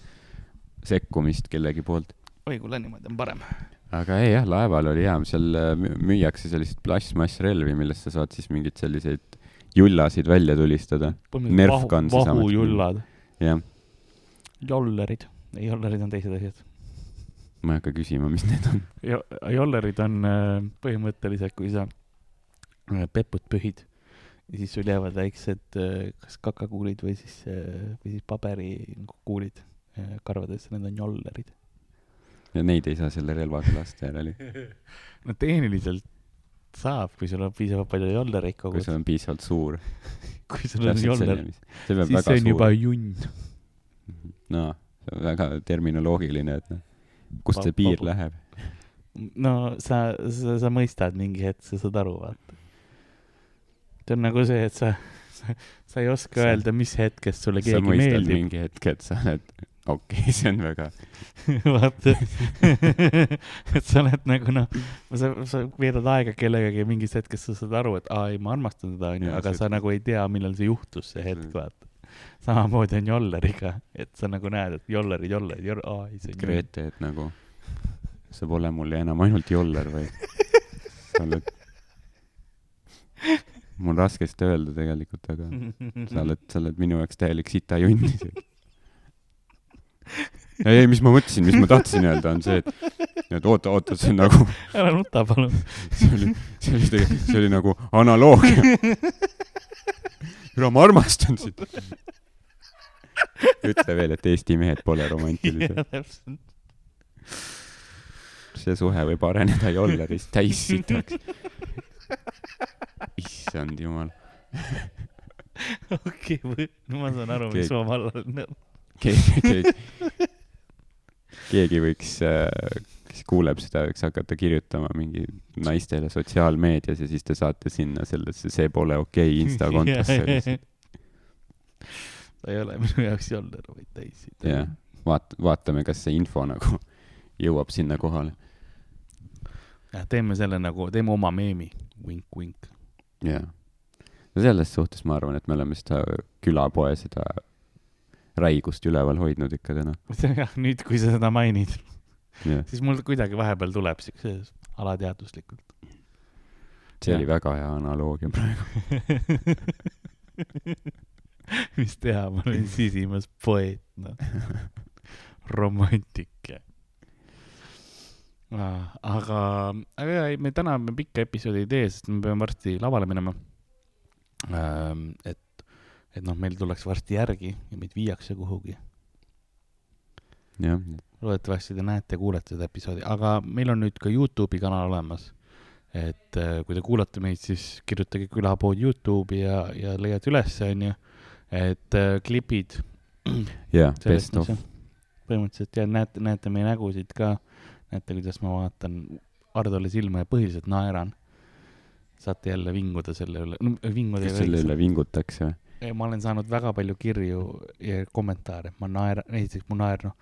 sekkumist kellegi poolt. oi, kuule, niimoodi on parem. aga ei jah, laeval oli hea, seal äh, mü- müüakse selliseid plastmassrelvi, millest sa saad siis mingeid selliseid jullasid välja tulistada. Vahujullad, jah, jollerid, ei jollerid on teised asjad. ma ei hakka küsima, mis need on. Jo- jollerid on äh, põhimõtteliselt, kui sa äh, peput pühid ja siis sul jäävad väiksed äh, kas kakakuulid või siis, või siis paberikuulid äh, karvadesse, need on jollerid. ja neid ei saa selle relvaga lasta järeli, no tehniliselt saab, kui sul on piisavalt palju jollereid kui kogus see, on piisavalt suur. kui sul on joller, siis see on suur juba. junn. no see on väga terminoloogiline, et noh, kust see piir läheb. no sa, sa, sa mõistad mingi hetk, sa saad aru, vaata. See on nagu see, et sa, sa, sa ei oska Sa- öelda, mis hetkest sulle sa keegi meeldib. mingi hetk, et sa oled, okei okay,, see on väga, vaata, et sa oled nagu noh, sa, sa veedad aega kellegagi ja mingist hetkest sa saad aru, et aa ei, ma armastan teda, onju, aga see- sa nagu ei tea, millal see juhtus, see hetk, Mm. vaata. samamoodi on jolleriga, et sa nagu näed, et jollerid, jollerid, joll-, aa ei, see on. Grete, et nagu sa pole mulle enam ainult joller, vaid sa oled, mul raske seda öelda tegelikult, aga sa oled, sa oled minu jaoks täielik sitajunn. ei, ei, mis ma mõtlesin, mis ma tahtsin öelda, on see, et, et oota, oota, see on nagu, ära nuta, palun. see oli, see oli tegelikult, see oli nagu analoogia. kuule, ma armastan sind. ütle veel, et Eesti mehed pole romantilised. täpselt. see suhe võib areneda jollerist täis sitaks. issand jumal. okei, no ma saan aru, Keegi- ma vallal näen. keegi, keegi, keegi võiks, kes kuuleb seda, võiks hakata kirjutama mingi naistele sotsiaalmeedias ja siis te saate sinna sellesse See pole okei okay insta kontosse lihtsalt. ta ei ole minu jaoks joller, vaid täis. jah, vaat-, vaatame, kas see info nagu jõuab sinna kohale. jah, teeme selle nagu, teeme oma meemi, vink-vink. jah. no selles suhtes ma arvan, et me oleme seda külapoe seda räigust üleval hoidnud ikka täna. jah, nüüd, kui sa seda mainid, jah, siis mul kuidagi vahepeal tuleb siukse alateadvuslikult. see oli Jah. väga hea analoogia praegu. mis teha, ma olen sisimas poeet, noh. romantik. aga, aga jaa, ei, me täna me pikka episoodi ei tee, sest me peame varsti lavale minema. et, et noh, meil tullakse varsti järgi ja meid viiakse kuhugi. jah, loodetavasti te näete ja kuulete seda episoodi, aga meil on nüüd ka Youtube'i kanal olemas. et äh, kui te kuulate meid, siis kirjutage külapood Youtube'i ja, ja leiate ülesse, onju. et äh, klipid sellest best of. põhimõtteliselt ja näete, näete meie nägusid ka. näete, kuidas ma vaatan Hardole silma ja põhiliselt naeran. saate jälle vinguda selle üle, no vinguda kas selle üle vingutakse või? Ma olen saanud väga palju kirju ja kommentaare, ma naeran, esiteks mu naer noh,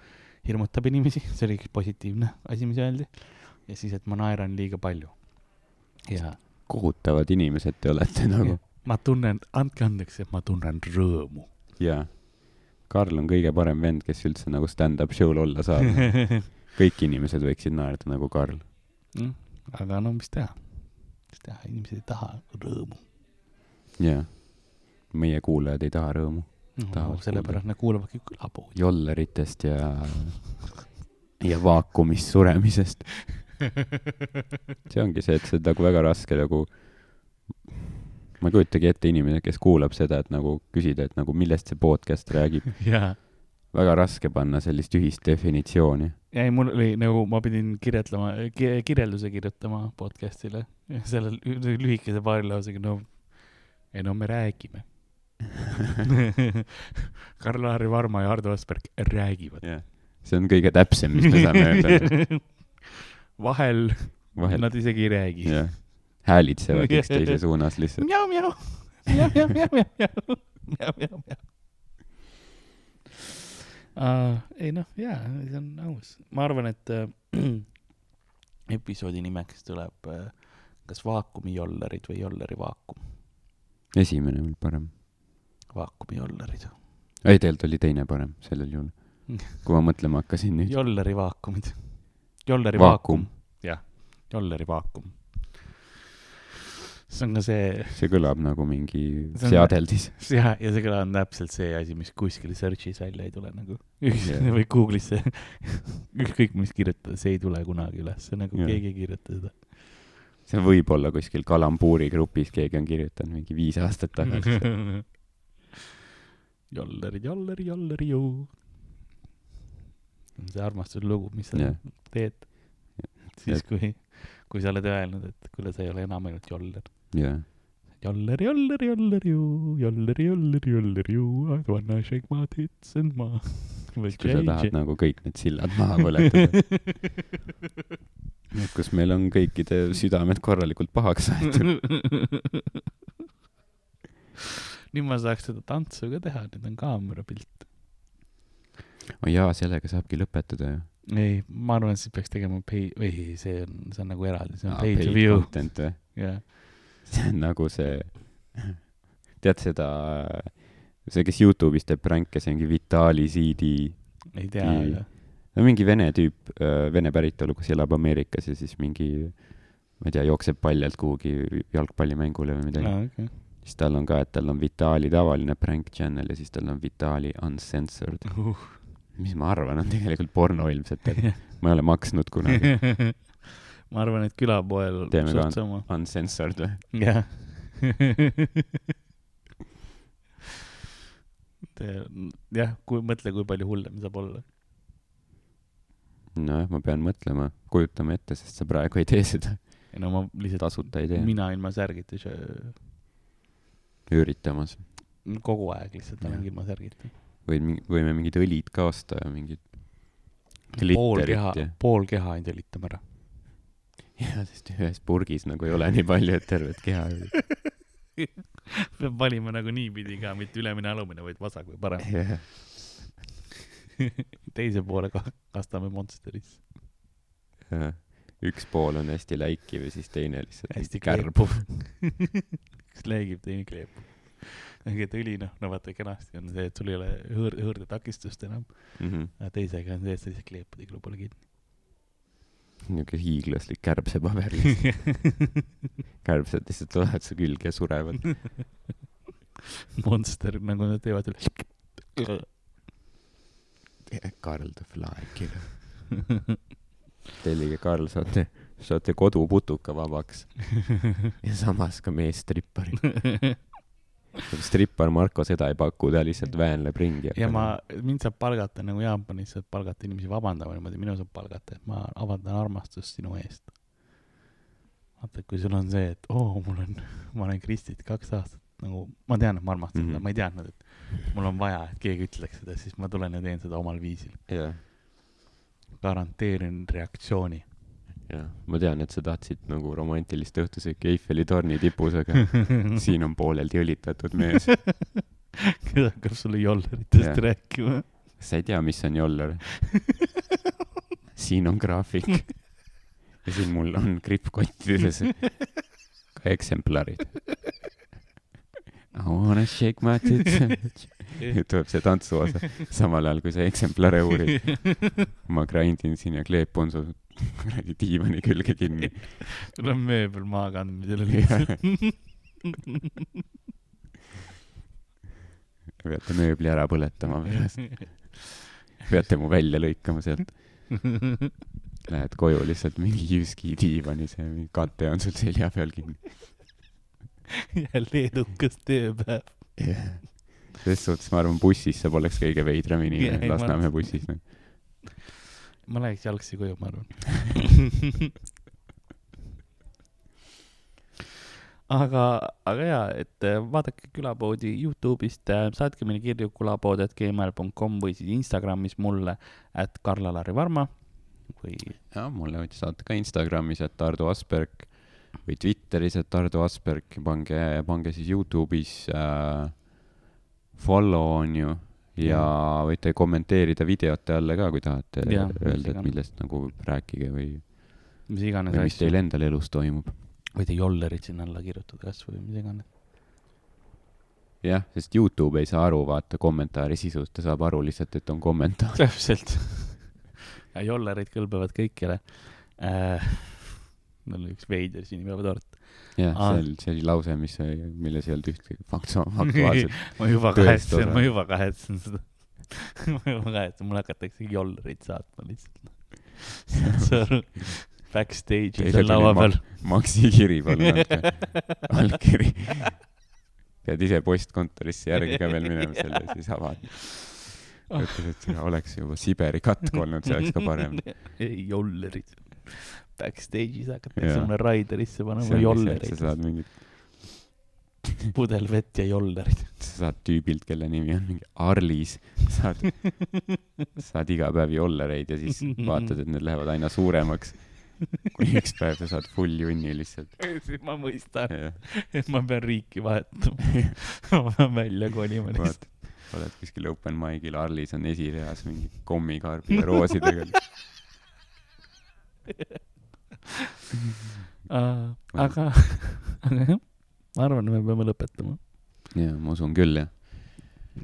hirmutab inimesi, see oli üks positiivne asi, mis öeldi. ja siis, et ma naeran liiga palju. ja kohutavad inimesed te olete nagu. ma tunnen, andke andeks, et ma tunnen rõõmu. jaa. Karl on kõige parem vend, kes üldse nagu stand-up show'l olla saab. kõik inimesed võiksid naerda nagu Karl. Mm, aga no mis teha, mis teha, inimesed ei taha rõõmu jaa. meie kuulajad ei taha rõõmu. no, sellepärast nad kuulavadki külapoodi. jolleritest ja, ja vaakumis suremisest. see ongi see, et see on nagu väga raske nagu, ma ei kujutagi ette inimene, kes kuulab seda, et nagu küsida, et nagu millest see podcast räägib. jaa, väga raske panna sellist ühist definitsiooni. ei mul oli nagu, ma pidin kirjeldama, kirjelduse kirjutama podcast'ile, selle lü- lühikese paari lausega, no ei no me räägime. Karl-Lari Varma ja Hardo Asperg räägivad. jah, see on kõige täpsem, mis me saame öelda. vahel vahel, nad isegi ei räägi. jah, häälitsevad üksteise suunas lihtsalt. mjau, mjau, mjau, mjau. ei noh, jaa, see on aus. ma arvan, et äh, episoodi nimeks tuleb äh, kas vaakumi jollerid või jolleri vaakum. esimene oli parem. vaakumi jollerid. ei, tegelikult oli teine parem sellel juhul. kui ma mõtlema hakkasin nüüd. jolleri vaakumid. jolleri Vaakum. vaakum. jah, jolleri vaakum. See on ka see, see kõlab nagu mingi seadeldis. ja, ja see kõlab täpselt see asi, mis kuskil search'is välja ei tule nagu Jah. või Google'isse ükskõik mis kirjutada, see ei tule kunagi üles, nagu Jah. keegi ei kirjuta seda. see võib olla kuskil kalambuuri grupis, keegi on kirjutanud mingi viis aastat tagasi. joller, joller, joller ju. see armastuslugu, mis sa Jah. teed siis Et-, kui, kui sa oled öelnud, et kuule, sa ei ole enam ainult joller. jah, Joller, joller, joller ju, joller, joller, joller ju, I wanna shake my tits and ma. kui sa tahad nagu kõik need sillad maha põletada, kus meil on kõikide südamed korralikult pahaks aetud. nüüd ma saaks seda tantsu ka teha, nüüd on kaamerapilt. oh jaa, sellega saabki lõpetada ju. ei, ma arvan, et siis peaks tegema pay, või see on, see on nagu eraldi, see on to paid view, jah. See on nagu see, tead seda, see, kes Youtube'is teeb pränke, see mingi Vitali CD, ei tea, aga no mingi vene tüüp, vene päritolu, kes elab Ameerikas ja siis mingi, ma ei tea, jookseb paljalt kuhugi jalgpallimängule või midagi. aa, okei. siis tal on ka, et tal on Vitali tavaline prank channel ja siis tal on Vitali uncensored. mis ma arvan, on tegelikult porno ilmselt, et ma ei ole maksnud kunagi ma arvan, et külapoel Teeme ka- sama. uncensored või? jah. jah, kui, mõtle, kui palju hullem saab olla. nojah, ma pean mõtlema, kujutama ette, sest sa praegu ei tee seda, ei no ma lihtsalt, tasuta ei tee, mina ilma särgita ei üritamas. söö, kogu aeg lihtsalt olengi ilma särgita. või võime mingid õlid ka osta ja mingid pool keha pool keha ainult õlitame ära. Ja sest ühes purgis nagu ei ole nii palju, et tervet keha peab valima nagu niipidi ka, mitte ülemine, alumine, vaid vasak või parem. jah, teise poole ka kastame Monsterisse. üks pool on hästi läikiv ja siis teine lihtsalt hästi kärbub. üks leegib, teine kleepub. ehk et õli noh, no vaata kenasti on see, et sul ei ole hõõr-, hõõrdetakistust enam, Mhm. aga teisega on see, et sa lihtsalt kleepad igale poole kinni. Niisugune hiiglaslik kärbsepaber kärbsed lihtsalt tulevad su külge ja surevad. Monster, nagu nad teevad üle. Karl the Fly Killer. tellige Karl, saate, saate koduputuka vabaks ja samas ka meesstrippari. strippar Marko seda ei paku, ta lihtsalt väänleb ringi. ja ma, mind saab palgata nagu Jaapanis saab palgata inimesi vabandama niimoodi, minu saab palgata, et ma avaldan armastust sinu eest. vaata, kui sul on see, et oo oh,, mul on, ma olen Kristit kaks aastat nagu, ma tean, et ma armastan Mhm. teda, ma ei teadnud, et mul on vaja, et keegi ütleks seda, siis ma tulen ja teen seda omal viisil. jah, garanteerin reaktsiooni. jah, ma tean, et sa tahtsid nagu romantilist õhtusööki Eiffeli torni tipus, aga siin on pooleldi õlitatud mees. kes hakkab sulle jolleritest rääkima. sa ei tea, mis on joller? siin on graafik ja siin mul on krippkottides ka eksemplarid. I wanna shake my tits. tuleb see tantsuosa, samal ajal kui sa eksemplare uurid. ma grind in siin ja kleep on su kuradi diivani külge kinni. sul on mööbel maha kandmisele lihtsalt. peate mööbli ära põletama pärast, peate mu välja lõikama sealt. Lähed koju lihtsalt mingi Jyski diivanis ja mingi kate on sul selja peal kinni. jälle edukas tööpäev. selles suhtes ma arvan, bussis see poleks kõige veidram Ei, inimene, Lasnamäe bussis. noh. Ma läheks jalgsi koju, ma arvan. aga, aga jaa, et äh, vaadake külapoodi Youtube'ist, saatke meile kirju külapood.gmail.com või siis Instagramis mulle, et Karl-Alari Varma või ja mulle võite saata ka Instagramis, et Ardo Asperg või Twitteris, et Ardo Asperg, pange, pange siis Youtube'is äh, follow on ju ja võite kommenteerida videote alla ka, kui tahate mis öelda, et millest nagu rääkige või, mis iganes või mis asju teil. endal elus toimub. võite jollerit sinna alla kirjutada kasvõi mis iganes. jah, sest Youtube ei saa aru, vaata kommentaari sisust, ta saab aru lihtsalt, et on kommentaar. täpselt. ja jollerid kõlbavad kõikjale äh,. Mul oli üks veider sünnipäevatort. jah, Aa. see oli, see oli lause, mis, milles ei olnud ühtegi faktu, aktuaalset. ma juba kahetsen, ma juba kahetsen seda. ma juba kahetsen, mulle hakatakse jollerit saatma lihtsalt. saad sa aru? Backstage'is Teile seal laua ma- peal. Maxi kiri, palun andke allkiri. pead ise postkontorisse järgi ka veel minema selle, siis avad. ütles, et oleks juba Siberi katk olnud, see oleks ka parem. ei, jollerid. Backstage'is hakatakse mulle Raiderisse panema jollereid sa. saad mingit, pudel vett ja jollerid. sa saad tüübilt, kelle nimi on mingi Arlis, saad, saad iga päev jollereid ja siis vaatad, et need lähevad aina suuremaks. kuni üks päev sa saad full junni lihtsalt. siis ma mõistan, et ma pean riiki vahetama. ma pean välja kolima lihtsalt. oled kuskil open mic'il, Arlis on esireas mingi kommikaarbide roosidega. aga, aga jah, ma arvan, et me peame lõpetama. jaa, ma usun küll, jah.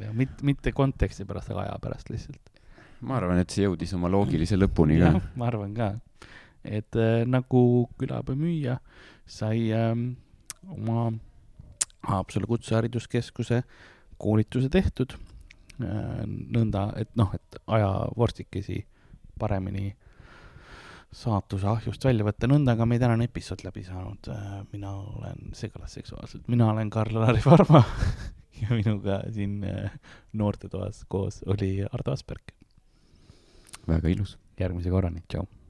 ja mitte, mitte konteksti pärast, aga aja pärast lihtsalt. ma arvan, et see jõudis oma loogilise lõpuni ka ma arvan ka, et äh, nagu külapea müüja sai ähm, oma Haapsalu Kutsehariduskeskuse koolituse tehtud äh,. nõnda, et noh, et ajavorstikesi paremini saatuse ahjust välja võtta, nõnda ka meie tänane episood läbi saanud. mina olen segalas seksuaalselt, mina olen Karl-Lari Varma ja minuga siin äh, noortetoas koos oli Ardo Asperg. väga ilus. järgmise korrani, tšau.